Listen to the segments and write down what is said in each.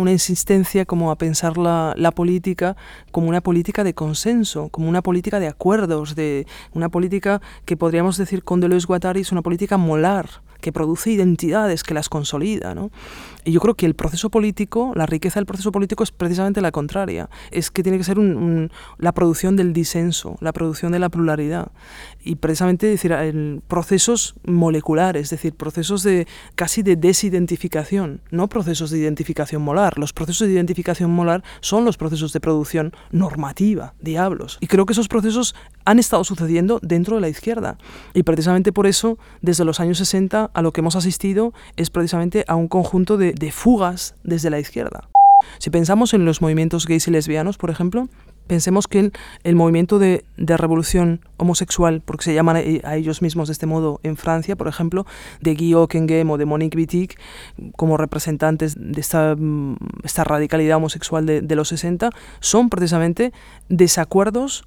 una insistencia como a pensar la, la, política como una política de consenso, como una política de acuerdos, de una política que podríamos decir con Deleuze Guattari es una política molar, que produce identidades, que las consolida. ¿no? Y yo creo que el proceso político, la riqueza del proceso político es precisamente la contraria. Es que tiene que ser un, la producción del disenso, la producción de la pluralidad. Y precisamente decir, el, procesos moleculares, es decir, procesos de casi de desidentificación, no procesos de identificación molar. Los procesos de identificación molar son los procesos de producción normativa, diablos. Y creo que esos procesos han estado sucediendo dentro de la izquierda. Y precisamente por eso, desde los años 60, a lo que hemos asistido es precisamente a un conjunto de, fugas desde la izquierda. Si pensamos en los movimientos gays y lesbianos, por ejemplo, pensemos que el, movimiento de, revolución homosexual, porque se llaman a ellos mismos de este modo en Francia, por ejemplo, de Guy Ockenghem o de Monique Wittig, como representantes de esta, esta radicalidad homosexual de los 60, son precisamente desacuerdos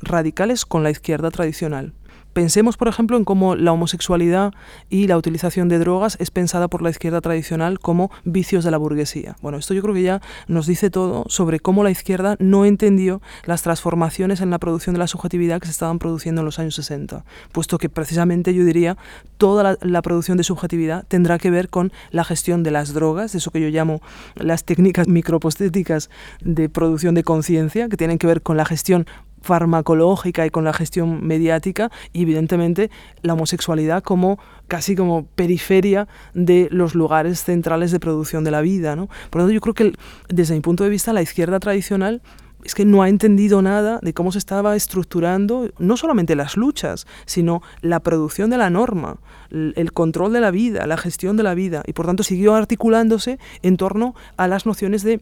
radicales con la izquierda tradicional. Pensemos, por ejemplo, en cómo la homosexualidad y la utilización de drogas es pensada por la izquierda tradicional como vicios de la burguesía. Bueno, esto yo creo que ya nos dice todo sobre cómo la izquierda no entendió las transformaciones en la producción de la subjetividad que se estaban produciendo en los años 60, puesto que precisamente yo diría toda la, producción de subjetividad tendrá que ver con la gestión de las drogas, eso que yo llamo las técnicas micropostéticas de producción de conciencia, que tienen que ver con la gestión farmacológica y con la gestión mediática y evidentemente la homosexualidad como casi como periferia de los lugares centrales de producción de la vida. ¿no? Por lo tanto, yo creo que desde mi punto de vista la izquierda tradicional es que no ha entendido nada de cómo se estaba estructurando no solamente las luchas, sino la producción de la norma, el control de la vida, la gestión de la vida, y por tanto siguió articulándose en torno a las nociones de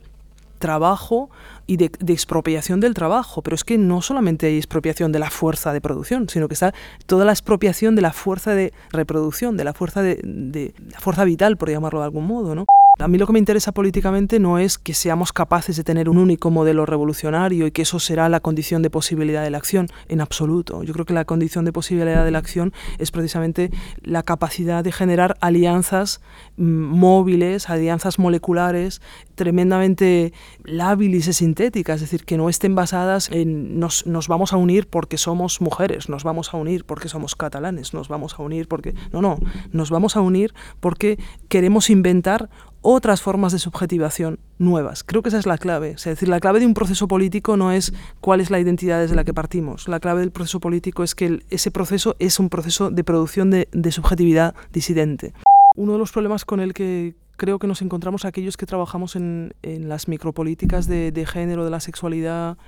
trabajo y de, expropiación del trabajo. Pero es que no solamente hay expropiación de la fuerza de producción, sino que está toda la expropiación de la fuerza de reproducción, de la fuerza de, de la fuerza vital, por llamarlo de algún modo, ¿no? A mí lo que me interesa políticamente no es que seamos capaces de tener un único modelo revolucionario y que eso será la condición de posibilidad de la acción, en absoluto. Yo creo que la condición de posibilidad de la acción es precisamente la capacidad de generar alianzas móviles, alianzas moleculares tremendamente lábiles y sintéticas, es decir, que no estén basadas en nos, nos vamos a unir porque somos mujeres, nos vamos a unir porque somos catalanes, nos vamos a unir porque... No, no, nos vamos a unir porque queremos inventar otras formas de subjetivación nuevas. Creo que esa es la clave. Es decir, la clave de un proceso político no es cuál es la identidad desde la que partimos. La clave del proceso político es que el, ese proceso es un proceso de producción de, de subjetividad disidente. Uno de los problemas con el que creo que nos encontramos aquellos que trabajamos en, en las micropolíticas de, de género, de la sexualidad,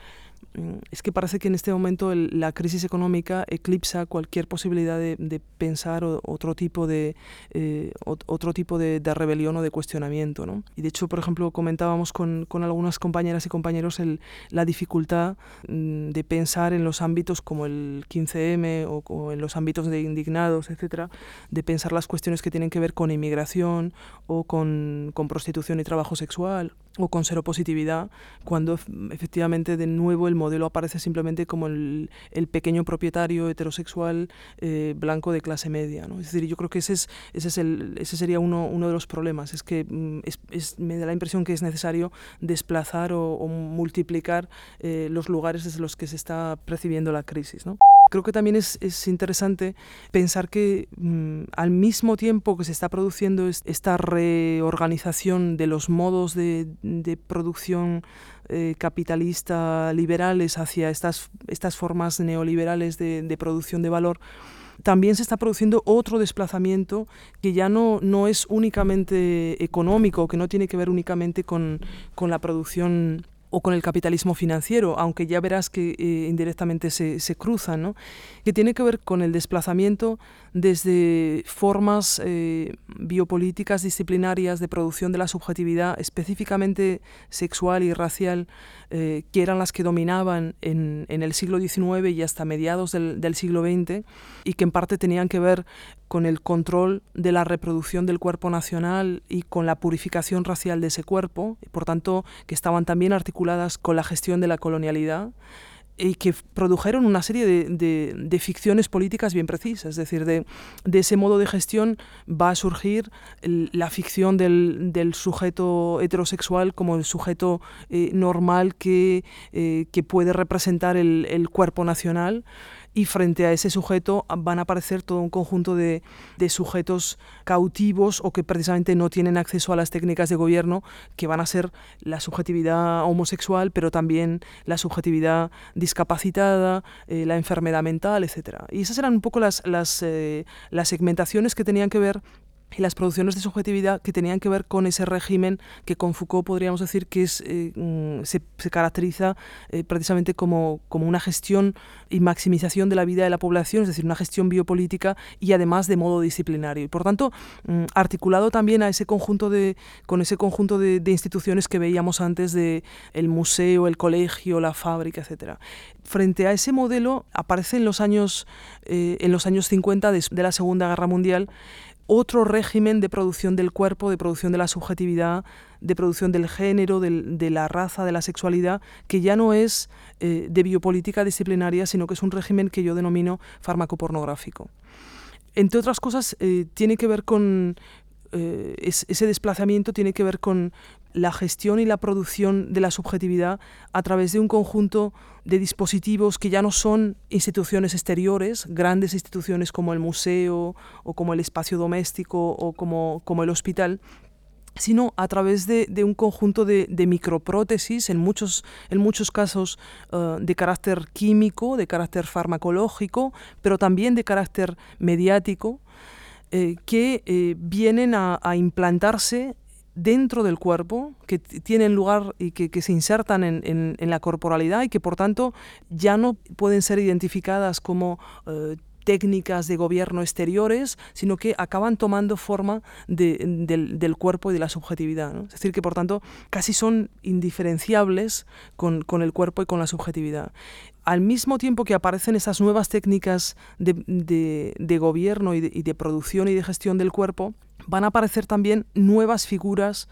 es que parece que en este momento la crisis económica eclipsa cualquier posibilidad de, de pensar otro tipo de eh, otro tipo de, rebelión o de cuestionamiento ¿no? y de hecho por ejemplo comentábamos con, con algunas compañeras y compañeros el, la dificultad mm, de pensar en los ámbitos como el 15M o, o, en los ámbitos de indignados etcétera de pensar las cuestiones que tienen que ver con inmigración o con, con prostitución y trabajo sexual o con seropositividad cuando efectivamente de nuevo el modelo aparece simplemente como el, el pequeño propietario heterosexual eh, blanco de clase media. ¿no? Es decir, yo creo que ese, es, ese, es el, ese sería uno, uno de los problemas, es que mm, es, es, me da la impresión que es necesario desplazar o, multiplicar eh, los lugares desde los que se está percibiendo la crisis. Creo que también es, es interesante pensar que mmm, al mismo tiempo que se está produciendo esta reorganización de los modos de, de producción eh, capitalista liberales hacia estas, estas formas neoliberales de, de producción de valor, también se está produciendo otro desplazamiento que ya no, no es únicamente económico, que no tiene que ver únicamente con, con la producción o con el capitalismo financiero, aunque ya verás que eh, indirectamente se, se cruzan, ¿no? que tiene que ver con el desplazamiento desde formas eh, biopolíticas disciplinarias de producción de la subjetividad específicamente sexual y racial, eh, que eran las que dominaban en, en, el siglo XIX y hasta mediados del, del siglo XX, y que en parte tenían que ver con el control de la reproducción del cuerpo nacional y con la purificación racial de ese cuerpo, por tanto, que estaban también articuladas con la gestión de la colonialidad y que produjeron una serie de, ficciones políticas bien precisas. Es decir, de, ese modo de gestión va a surgir la ficción del, sujeto heterosexual como el sujeto eh, normal que, eh, que, puede representar el, el cuerpo nacional y frente a ese sujeto van a aparecer todo un conjunto de, sujetos cautivos o que precisamente no tienen acceso a las técnicas de gobierno, que van a ser la subjetividad homosexual, pero también la subjetividad discapacitada, eh, la enfermedad mental, etc. Y esas eran un poco las, las, eh, las segmentaciones que tenían que ver y las producciones de subjetividad que tenían que ver con ese régimen que con Foucault podríamos decir que es, eh, mm, se, caracteriza eh, precisamente como, como, una gestión y maximización de la vida de la población, es decir, una gestión biopolítica y además de modo disciplinario. Y por tanto, mm, articulado también a ese conjunto de, con ese conjunto de, instituciones que veíamos antes de el museo, el colegio, la fábrica, etc. Frente a ese modelo aparece en los años, eh, en los años 50 de la Segunda Guerra Mundial otro régimen de producción del cuerpo, de producción de la subjetividad, de producción del género, de la raza, de la sexualidad, que ya no es eh, de biopolítica disciplinaria, sino que es un régimen que yo denomino fármaco-pornográfico. Entre otras cosas, eh, tiene que ver con, eh, ese desplazamiento tiene que ver con la gestión y la producción de la subjetividad a través de un conjunto de dispositivos que ya no son instituciones exteriores, grandes instituciones como el museo o como el espacio doméstico o como, como el hospital, sino a través de, un conjunto de, microprótesis, en muchos, en muchos casos eh, de carácter químico, de carácter farmacológico, pero también de carácter mediático, eh, que eh, vienen a, implantarse dentro del cuerpo, que tienen lugar y que, se insertan en, la corporalidad y que por tanto ya no pueden ser identificadas como eh, técnicas de gobierno exteriores, sino que acaban tomando forma del, cuerpo y de la subjetividad. Es decir, que por tanto casi son indiferenciables con, con el cuerpo y con la subjetividad al mismo tiempo que aparecen esas nuevas técnicas de, gobierno y de, producción y de gestión del cuerpo, van a aparecer también nuevas figuras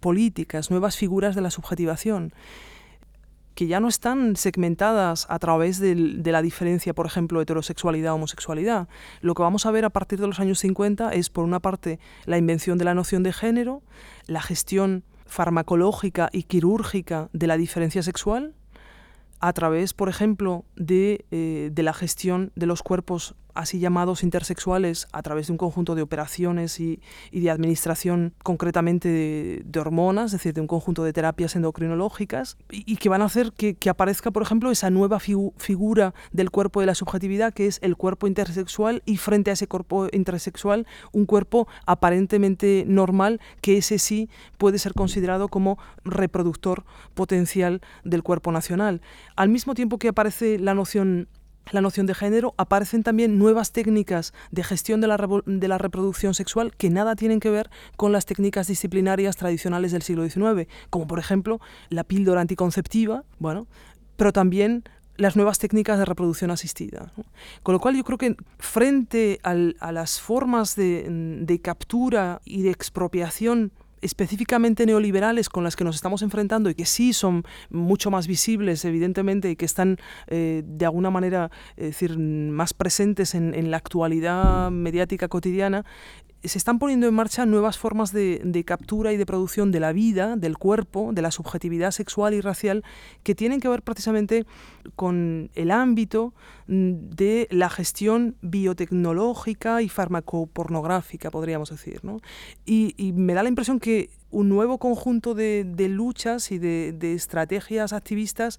políticas, nuevas figuras de la subjetivación que ya no están segmentadas a través de, la diferencia, por ejemplo, heterosexualidad-homosexualidad. Lo que vamos a ver a partir de los años 50 es, por una parte, la invención de la noción de género, la gestión farmacológica y quirúrgica de la diferencia sexual, a través, por ejemplo, de, eh, de, la gestión de los cuerpos así llamados intersexuales a través de un conjunto de operaciones y, de administración concretamente de, hormonas, es decir, de un conjunto de terapias endocrinológicas, y, que van a hacer que, aparezca, por ejemplo, esa nueva figura del cuerpo de la subjetividad, que es el cuerpo intersexual, y frente a ese cuerpo intersexual, un cuerpo aparentemente normal, que ese sí puede ser considerado como reproductor potencial del cuerpo nacional. Al mismo tiempo que aparece la noción la noción de género, aparecen también nuevas técnicas de gestión de la, reproducción sexual que nada tienen que ver con las técnicas disciplinarias tradicionales del siglo XIX, como por ejemplo la píldora anticonceptiva, bueno, pero también las nuevas técnicas de reproducción asistida. Con lo cual yo creo que frente a las formas de captura y de expropiación específicamente neoliberales con las que nos estamos enfrentando y que sí son mucho más visibles, evidentemente, y que están eh, de alguna manera decir, más presentes en, en, la actualidad mediática cotidiana, se están poniendo en marcha nuevas formas de, captura y de producción de la vida, del cuerpo, de la subjetividad sexual y racial, que tienen que ver precisamente con el ámbito mm, de la gestión biotecnológica y farmacopornográfica, podríamos decir. Y, me da la impresión que un nuevo conjunto de, luchas y de, de estrategias activistas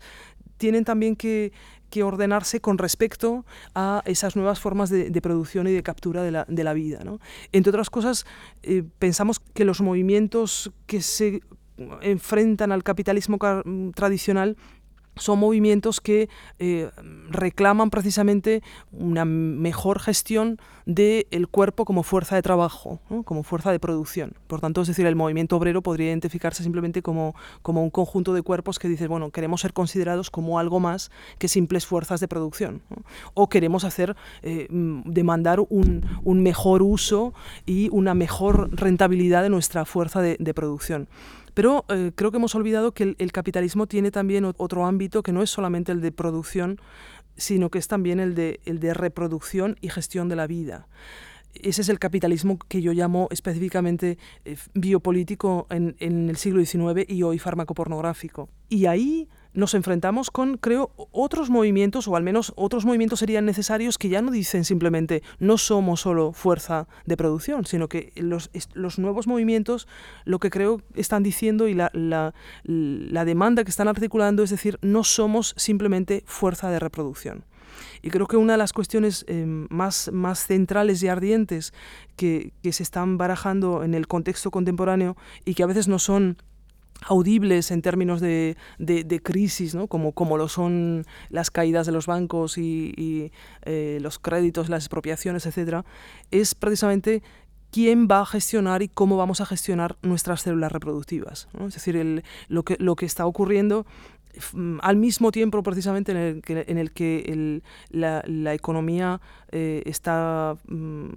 tienen también que, que ordenarse con respecto a esas nuevas formas de, producción y de captura de la, de la vida. ¿no? Entre otras cosas, eh, pensamos que los movimientos que se enfrentan al capitalismo tradicional son movimientos que eh, reclaman precisamente una mejor gestión del cuerpo como fuerza de trabajo, como fuerza de producción. Por tanto, es decir, el movimiento obrero podría identificarse simplemente como, como un conjunto de cuerpos que dice, bueno, queremos ser considerados como algo más que simples fuerzas de producción. O queremos hacer, eh, demandar un, un, mejor uso y una mejor rentabilidad de nuestra fuerza de, de producción. Pero eh, creo que hemos olvidado que el, capitalismo tiene también otro ámbito que no es solamente el de producción, sino que es también el de, reproducción y gestión de la vida ese es el capitalismo que yo llamo específicamente eh, biopolítico en, en, el siglo XIX y hoy farmacopornográfico. Y ahí nos enfrentamos con, creo, otros movimientos, o al menos otros movimientos serían necesarios que ya no dicen simplemente no somos solo fuerza de producción, sino que los, los nuevos movimientos lo que creo están diciendo y la, la, la demanda que están articulando es decir, no somos simplemente fuerza de reproducción. Y creo que una de las cuestiones eh, más, más centrales y ardientes que, que se están barajando en el contexto contemporáneo y que a veces no son audibles en términos de, crisis, ¿no? como, como lo son las caídas de los bancos y, eh, los créditos, las expropiaciones, etc., es precisamente quién va a gestionar y cómo vamos a gestionar nuestras células reproductivas. Es decir, lo, que, lo que está ocurriendo al mismo tiempo precisamente en el que, en el que la, economía eh, está, mm,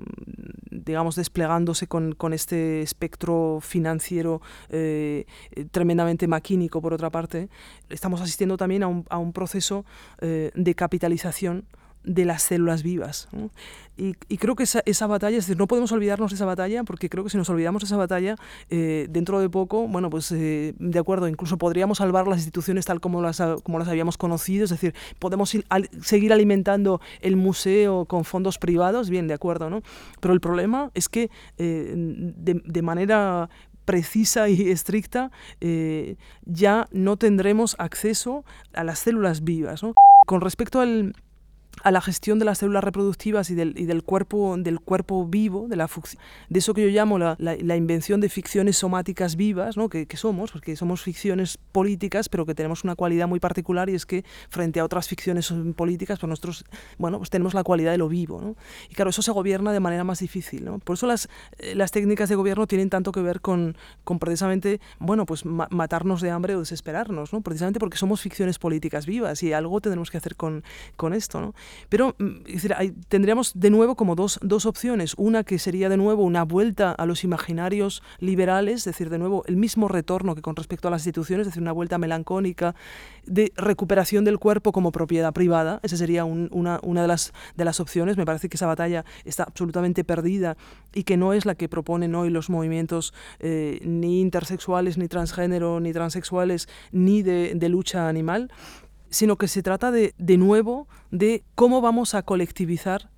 digamos, desplegándose con, con, este espectro financiero eh, tremendamente maquínico, por otra parte, estamos asistiendo también a un, a un proceso eh, de capitalización de las células vivas. Y, creo que esa, batalla, es decir, no podemos olvidarnos de esa batalla, porque creo que si nos olvidamos de esa batalla, eh, dentro de poco, bueno, pues eh, de acuerdo, incluso podríamos salvar las instituciones tal como las, como las habíamos conocido, es decir, podemos seguir alimentando el museo con fondos privados, bien, de acuerdo, ¿no? Pero el problema es que eh, de, manera precisa y estricta, ya no tendremos acceso a las células vivas. Con respecto al, a la gestión de las células reproductivas y del, y del cuerpo, del cuerpo vivo, de, la de eso que yo llamo la, la, invención de ficciones somáticas vivas, ¿no? que, que, somos, porque somos ficciones políticas, pero que tenemos una cualidad muy particular y es que frente a otras ficciones políticas, pues nosotros bueno, pues tenemos la cualidad de lo vivo. ¿no? Y claro, eso se gobierna de manera más difícil. ¿no? Por eso las, eh, las técnicas de gobierno tienen tanto que ver con, con precisamente bueno, pues matarnos de hambre o desesperarnos, ¿no? precisamente porque somos ficciones políticas vivas y algo tendremos que hacer con, con esto. ¿no? Pero mm, tendríamos de nuevo como dos, dos opciones. Una que sería de nuevo una vuelta a los imaginarios liberales, es decir, de nuevo el mismo retorno que con respecto a las instituciones, es decir, una vuelta melancónica de recuperación del cuerpo como propiedad privada. Esa sería una, una de, las, de las opciones. Me parece que esa batalla está absolutamente perdida y que no es la que proponen hoy los movimientos eh, ni intersexuales, ni transgénero, ni transexuales, ni de, de lucha animal sino que se trata de, de nuevo, de cómo vamos a colectivizar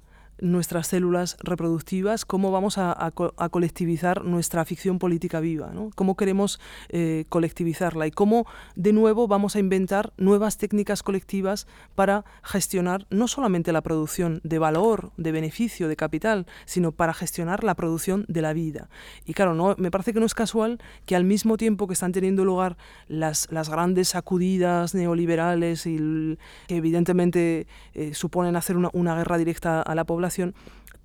nuestras células reproductivas, cómo vamos a, colectivizar nuestra ficción política viva, ¿no? cómo queremos eh, colectivizarla y cómo de nuevo vamos a inventar nuevas técnicas colectivas para gestionar no solamente la producción de valor, de beneficio, de capital, sino para gestionar la producción de la vida. Y claro, no, me parece que no es casual que al mismo tiempo que están teniendo lugar las, grandes sacudidas neoliberales y que evidentemente eh, suponen hacer una guerra directa a la población,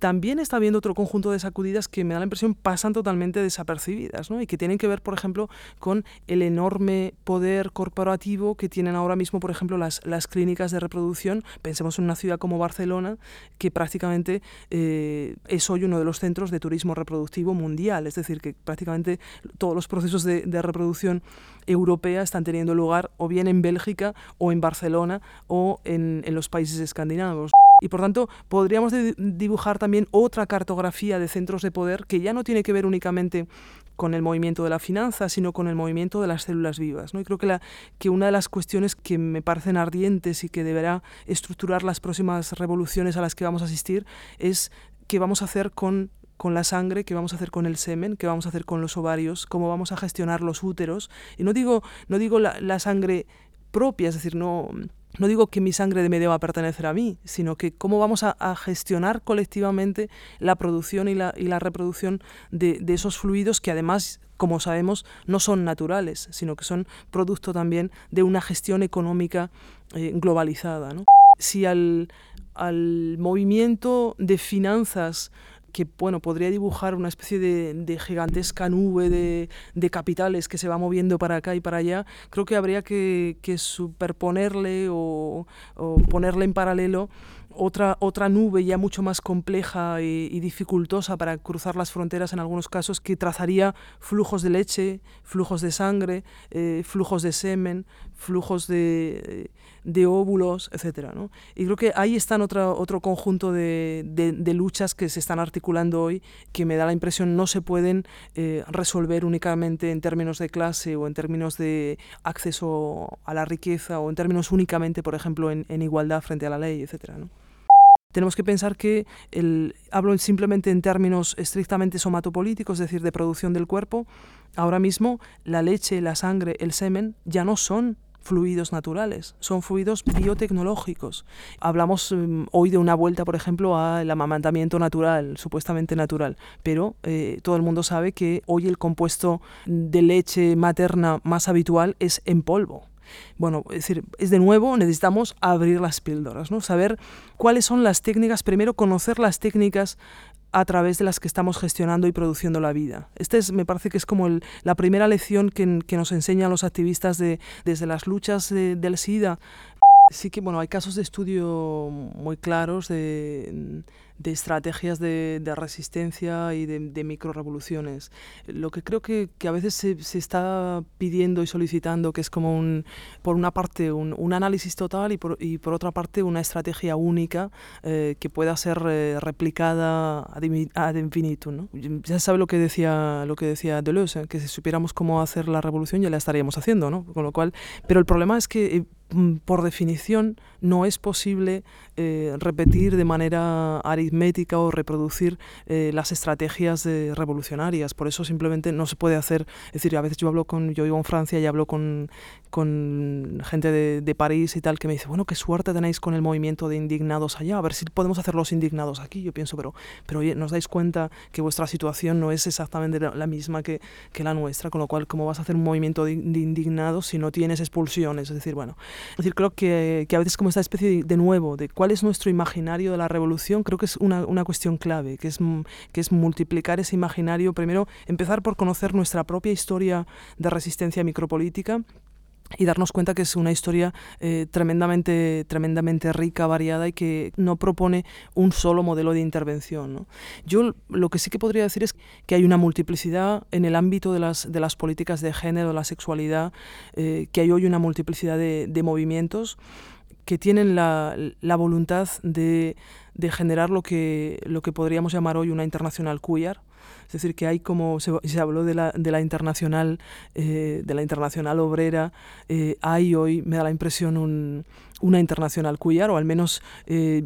también está habiendo otro conjunto de sacudidas que me da la impresión pasan totalmente desapercibidas ¿no? y que tienen que ver, por ejemplo, con el enorme poder corporativo que tienen ahora mismo, por ejemplo, las, las clínicas de reproducción. Pensemos en una ciudad como Barcelona, que prácticamente eh, es hoy uno de los centros de turismo reproductivo mundial, es decir, que prácticamente todos los procesos de, de reproducción europea están teniendo lugar o bien en Bélgica o en Barcelona o en, en los países escandinavos. Y por tanto, podríamos dibujar también otra cartografía de centros de poder que ya no tiene que ver únicamente con el movimiento de la finanza, sino con el movimiento de las células vivas. ¿no? Y creo que, la, que una de las cuestiones que me parecen ardientes y que deberá estructurar las próximas revoluciones a las que vamos a asistir es qué vamos a hacer con con la sangre, qué vamos a hacer con el semen, qué vamos a hacer con los ovarios, cómo vamos a gestionar los úteros. Y no digo, no digo la, la sangre propia, es decir, no, no digo que mi sangre de medio va a pertenecer a mí, sino que cómo vamos a, gestionar colectivamente la producción y la, reproducción de, esos fluidos que además, como sabemos, no son naturales, sino que son producto también de una gestión económica eh, globalizada. ¿no? Si al movimiento de finanzas que bueno, podría dibujar una especie de, gigantesca nube de, capitales que se va moviendo para acá y para allá, creo que habría que, superponerle o, ponerle en paralelo otra, otra nube ya mucho más compleja y, dificultosa para cruzar las fronteras en algunos casos que trazaría flujos de leche, flujos de sangre, eh, flujos de semen, flujos de, de óvulos, etc. ¿no? Y creo que ahí están otro, otro conjunto de, de, luchas que se están articulando hoy que me da la impresión no se pueden eh, resolver únicamente en términos de clase o en términos de acceso a la riqueza o en términos únicamente, por ejemplo, en, igualdad frente a la ley, etc. tenemos que pensar que el, hablo simplemente en términos estrictamente somatopolíticos, es decir, de producción del cuerpo, ahora mismo la leche, la sangre, el semen ya no son fluidos naturales, son fluidos biotecnológicos. Hablamos mm, hoy de una vuelta, por ejemplo, al amamantamiento natural, supuestamente natural, pero eh, todo el mundo sabe que hoy el compuesto de leche materna más habitual es en polvo. Bueno, es decir, es de nuevo, necesitamos abrir las píldoras, ¿no? saber cuáles son las técnicas, primero conocer las técnicas a través de las que estamos gestionando y produciendo la vida. Este es, me parece que es como la primera lección que, que, nos enseñan los activistas de, desde las luchas del SIDA. Sí que bueno, hay casos de estudio muy claros de de estrategias de, resistencia y de, de microrevoluciones. Lo que creo que, a veces se, está pidiendo y solicitando, que es como un, por una parte un, análisis total y por, y por, otra parte una estrategia única eh, que pueda ser eh, replicada ad, infinitum. ¿no? Ya sabe lo que decía, lo que decía Deleuze, que si supiéramos cómo hacer la revolución ya la estaríamos haciendo, ¿no? Con lo cual, pero el problema es que eh, por definición, no es posible eh, repetir de manera aritmética o reproducir eh, las estrategias revolucionarias. Por eso simplemente no se puede hacer. Es decir, a veces yo hablo con, yo vivo en Francia y hablo con, con gente de, de, París y tal que me dice, bueno, qué suerte tenéis con el movimiento de indignados allá, a ver si podemos hacer los indignados aquí. Yo pienso, pero, pero oye, ¿nos dais cuenta que vuestra situación no es exactamente la misma que, que la nuestra? Con lo cual, ¿cómo vas a hacer un movimiento de, de indignados si no tienes expulsiones? Es decir, bueno, es decir, creo que, que, a veces como esta especie de, nuevo, de cuál es nuestro imaginario de la revolución, creo que es una, una cuestión clave, que es, que es multiplicar ese imaginario, primero empezar por conocer nuestra propia historia de resistencia micropolítica, y darnos cuenta que es una historia eh, tremendamente, tremendamente rica, variada y que no propone un solo modelo de intervención. Yo lo que sí que podría decir es que hay una multiplicidad en el ámbito de las, de las políticas de género, la sexualidad, eh, que hay hoy una multiplicidad de, de movimientos que tienen la, la voluntad de, de, generar lo que, lo que podríamos llamar hoy una internacional queer, es decir, que hay como se, se habló de la, de la internacional, eh, de la internacional obrera, eh, hay hoy, me da la impresión, un, una internacional queer, o al menos eh,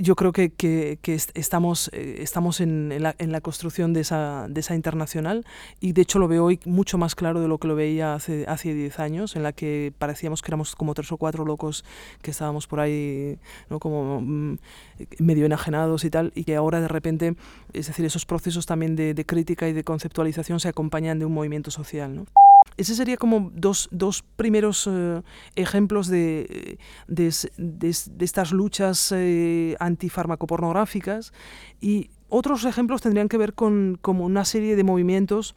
yo creo que, que, que estamos, eh, estamos en, en, la, en, la, construcción de esa, de esa internacional y de hecho lo veo hoy mucho más claro de lo que lo veía hace, hace 10 años, en la que parecíamos que éramos como tres o cuatro locos que estábamos por ahí ¿no? como mm, medio enajenados y tal, y que ahora de repente, es decir, esos procesos también de, de crítica y de conceptualización se acompañan de un movimiento social. ¿no? Ese sería como dos, dos primeros eh, ejemplos de, de, de, de, estas luchas eh, antifarmacopornográficas y otros ejemplos tendrían que ver con como una serie de movimientos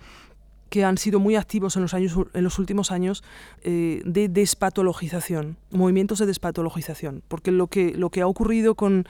que han sido muy activos en los, años, en los últimos años eh, de despatologización, movimientos de despatologización, porque lo que, lo que ha ocurrido con,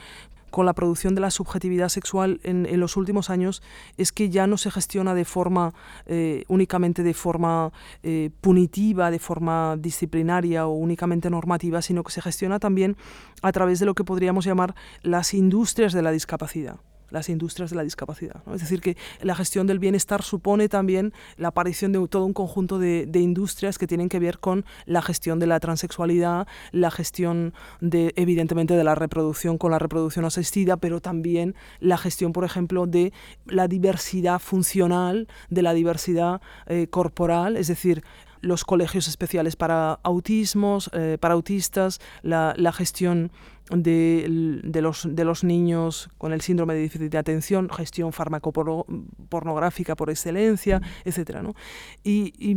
con la producción de la subjetividad sexual en, los últimos años es que ya no se gestiona de forma eh, únicamente de forma eh, punitiva, de forma disciplinaria o únicamente normativa, sino que se gestiona también a través de lo que podríamos llamar las industrias de la discapacidad las industrias de la discapacidad. Es decir, que la gestión del bienestar supone también la aparición de todo un conjunto de, industrias que tienen que ver con la gestión de la transexualidad, la gestión de, evidentemente, de la reproducción con la reproducción asistida, pero también la gestión, por ejemplo, de la diversidad funcional, de la diversidad eh, corporal, es decir, los colegios especiales para autismos, eh, para autistas, la gestión de, de, los, de los niños con el síndrome de déficit de atención, gestión farmacopornográfica por excelencia, etc. ¿no? Y, y,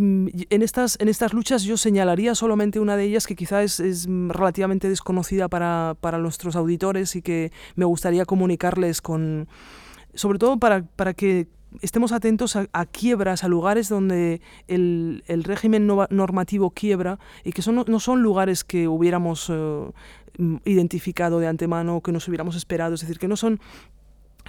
en, estas, en estas luchas yo señalaría solamente una de ellas que quizás es, es relativamente desconocida para, para nuestros auditores y que me gustaría comunicarles con, sobre todo para, para que estemos atentos a, quiebras, a lugares donde el, régimen normativo quiebra y que son, no son lugares que hubiéramos eh, identificado de antemano, que nos hubiéramos esperado, es decir, que no son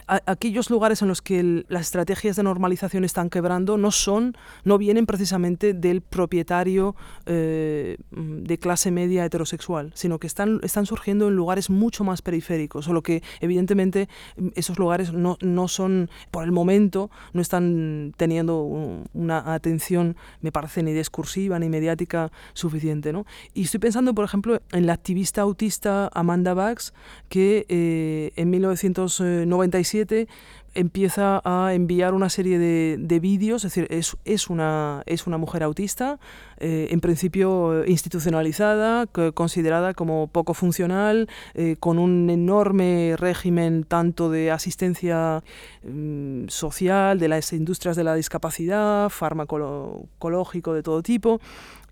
aquellos lugares en los que las estrategias de normalización están quebrando no son, no vienen precisamente del propietario eh, de clase media heterosexual, sino que están, están surgiendo en lugares mucho más periféricos, solo que evidentemente esos lugares no, no son, por el momento, no están teniendo una atención, me parece, ni discursiva ni mediática suficiente. ¿no? Y estoy pensando, por ejemplo, en la activista autista Amanda Bax, que eh, en 1997 empieza a enviar una serie de, de vídeos, es decir, es, una, es una mujer autista, eh, en principio institucionalizada, considerada como poco funcional, eh, con un enorme régimen tanto de asistencia mm, social, de las industrias de la discapacidad, farmacológico de todo tipo,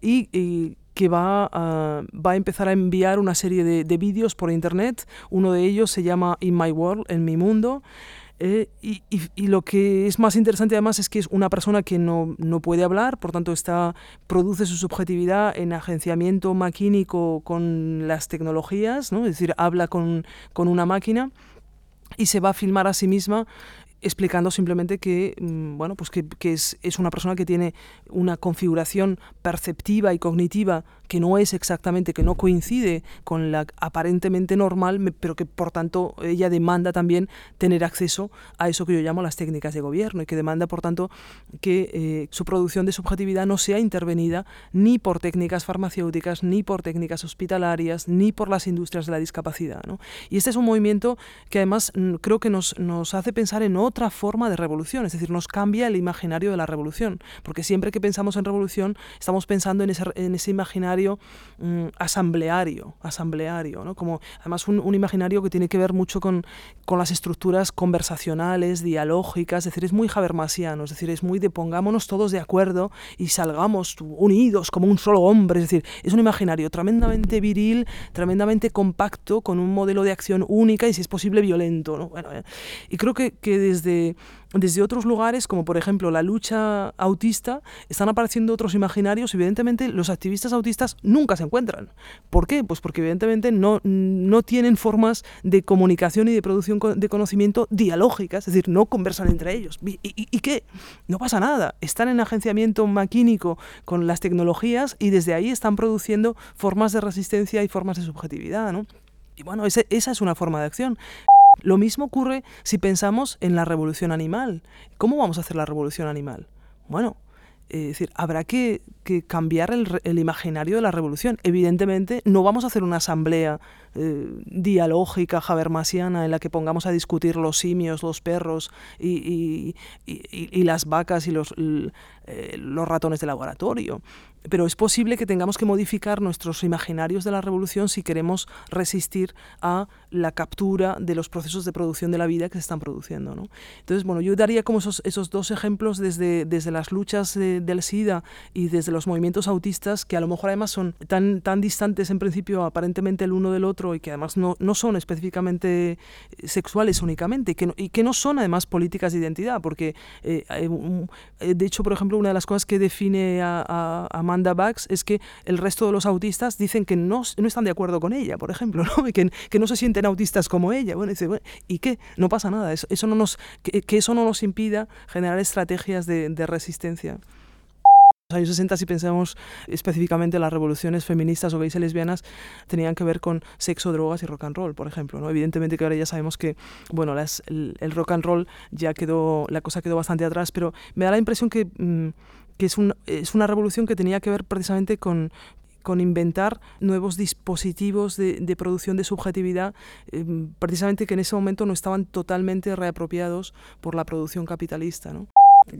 y, que va va a, empezar a enviar una serie de, de vídeos por internet. Uno de ellos se llama In My World, en mi mundo. Eh, y, y, lo que es más interesante además es que es una persona que no, no, puede hablar, por tanto está, produce su subjetividad en agenciamiento maquínico con las tecnologías, ¿no? es decir, habla con, con una máquina y se va a filmar a sí misma explicando simplemente que, mm, bueno, pues que, que es, es, una persona que tiene una configuración perceptiva y cognitiva que no es exactamente, que no coincide con la aparentemente normal, pero que por tanto ella demanda también tener acceso a eso que yo llamo las técnicas de gobierno y que demanda por tanto que eh, su producción de subjetividad no sea intervenida ni por técnicas farmacéuticas, ni por técnicas hospitalarias, ni por las industrias de la discapacidad. ¿no? Y este es un movimiento que además mm, creo que nos, nos hace pensar en otra forma de revolución, es decir, nos cambia el imaginario de la revolución, porque siempre que pensamos en revolución estamos pensando en ese, en ese imaginario Mm, asambleario, asambleario, ¿no? Como además un, imaginario que tiene que ver mucho con, con, las estructuras conversacionales, dialógicas, es decir, es muy habermasiano, es decir, es muy de pongámonos todos de acuerdo y salgamos unidos como un solo hombre, es decir, es un imaginario tremendamente viril, tremendamente compacto, con un modelo de acción única y si es posible violento, ¿no? Bueno, eh, y creo que, que desde desde otros lugares, como por ejemplo la lucha autista, están apareciendo otros imaginarios. Evidentemente, los activistas autistas nunca se encuentran. ¿Por qué? Pues porque evidentemente no, no tienen formas de comunicación y de producción de conocimiento dialógicas, es decir, no conversan entre ellos. ¿Y, y, qué? No pasa nada. Están en agenciamiento maquínico con las tecnologías y desde ahí están produciendo formas de resistencia y formas de subjetividad. ¿no? Y bueno, esa es una forma de acción. Lo mismo ocurre si pensamos en la revolución animal. ¿Cómo vamos a hacer la revolución animal? Bueno, es decir, habrá que, cambiar el, imaginario de la revolución. Evidentemente, no vamos a hacer una asamblea eh, dialógica habermasiana en la que pongamos a discutir los simios, los perros y, las vacas y los, eh, los ratones de laboratorio pero es posible que tengamos que modificar nuestros imaginarios de la revolución si queremos resistir a la captura de los procesos de producción de la vida que se están produciendo. ¿no? Entonces, bueno, yo daría como esos, dos ejemplos desde, desde las luchas del SIDA y desde los movimientos autistas, que a lo mejor además son tan, tan distantes en principio aparentemente el uno del otro y que además no, no son específicamente sexuales únicamente y que, no, y que no son además políticas de identidad, porque eh, eh, de hecho, por ejemplo, una de las cosas que define a, Amanda Bax es que el resto de los autistas dicen que no, no están de acuerdo con ella, por ejemplo, ¿no? que, que no se sienten autistas como ella. Bueno, dice, ¿y qué? No pasa nada, eso, eso no nos, que, eso no nos impida generar estrategias de, resistencia años 60, si pensamos específicamente las revoluciones feministas o gays y lesbianas, tenían que ver con sexo, drogas y rock and roll, por ejemplo. ¿no? Evidentemente que ahora ya sabemos que bueno, las, el, rock and roll ya quedó, la cosa quedó bastante atrás, pero me da la impresión que... Mm, que es, un, es una revolución que tenía que ver precisamente con, con inventar nuevos dispositivos de, producción de subjetividad, eh, precisamente que en ese momento no estaban totalmente reapropiados por la producción capitalista. ¿no?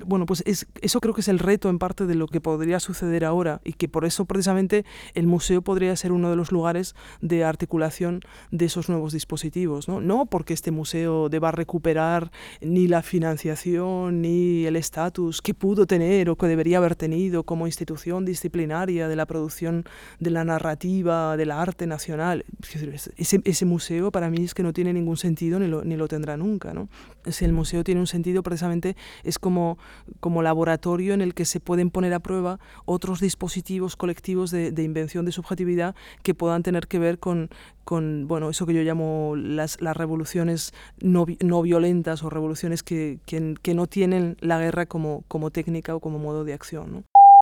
Bueno, pues es, eso creo que es el reto en parte de lo que podría suceder ahora y que por eso precisamente el museo podría ser uno de los lugares de articulación de esos nuevos dispositivos. No, no porque este museo deba recuperar ni la financiación ni el estatus que pudo tener o que debería haber tenido como institución disciplinaria de la producción de la narrativa, del arte nacional. Ese, ese museo para mí es que no tiene ningún sentido ni lo, ni lo tendrá nunca. ¿no? Si el museo tiene un sentido precisamente es como como, laboratorio en el que se pueden poner a prueba otros dispositivos colectivos de, invención de subjetividad que puedan tener que ver con, bueno, eso que yo llamo las, revoluciones no, no, violentas o revoluciones que, que, que, no tienen la guerra como, como técnica o como modo de acción. ¿no?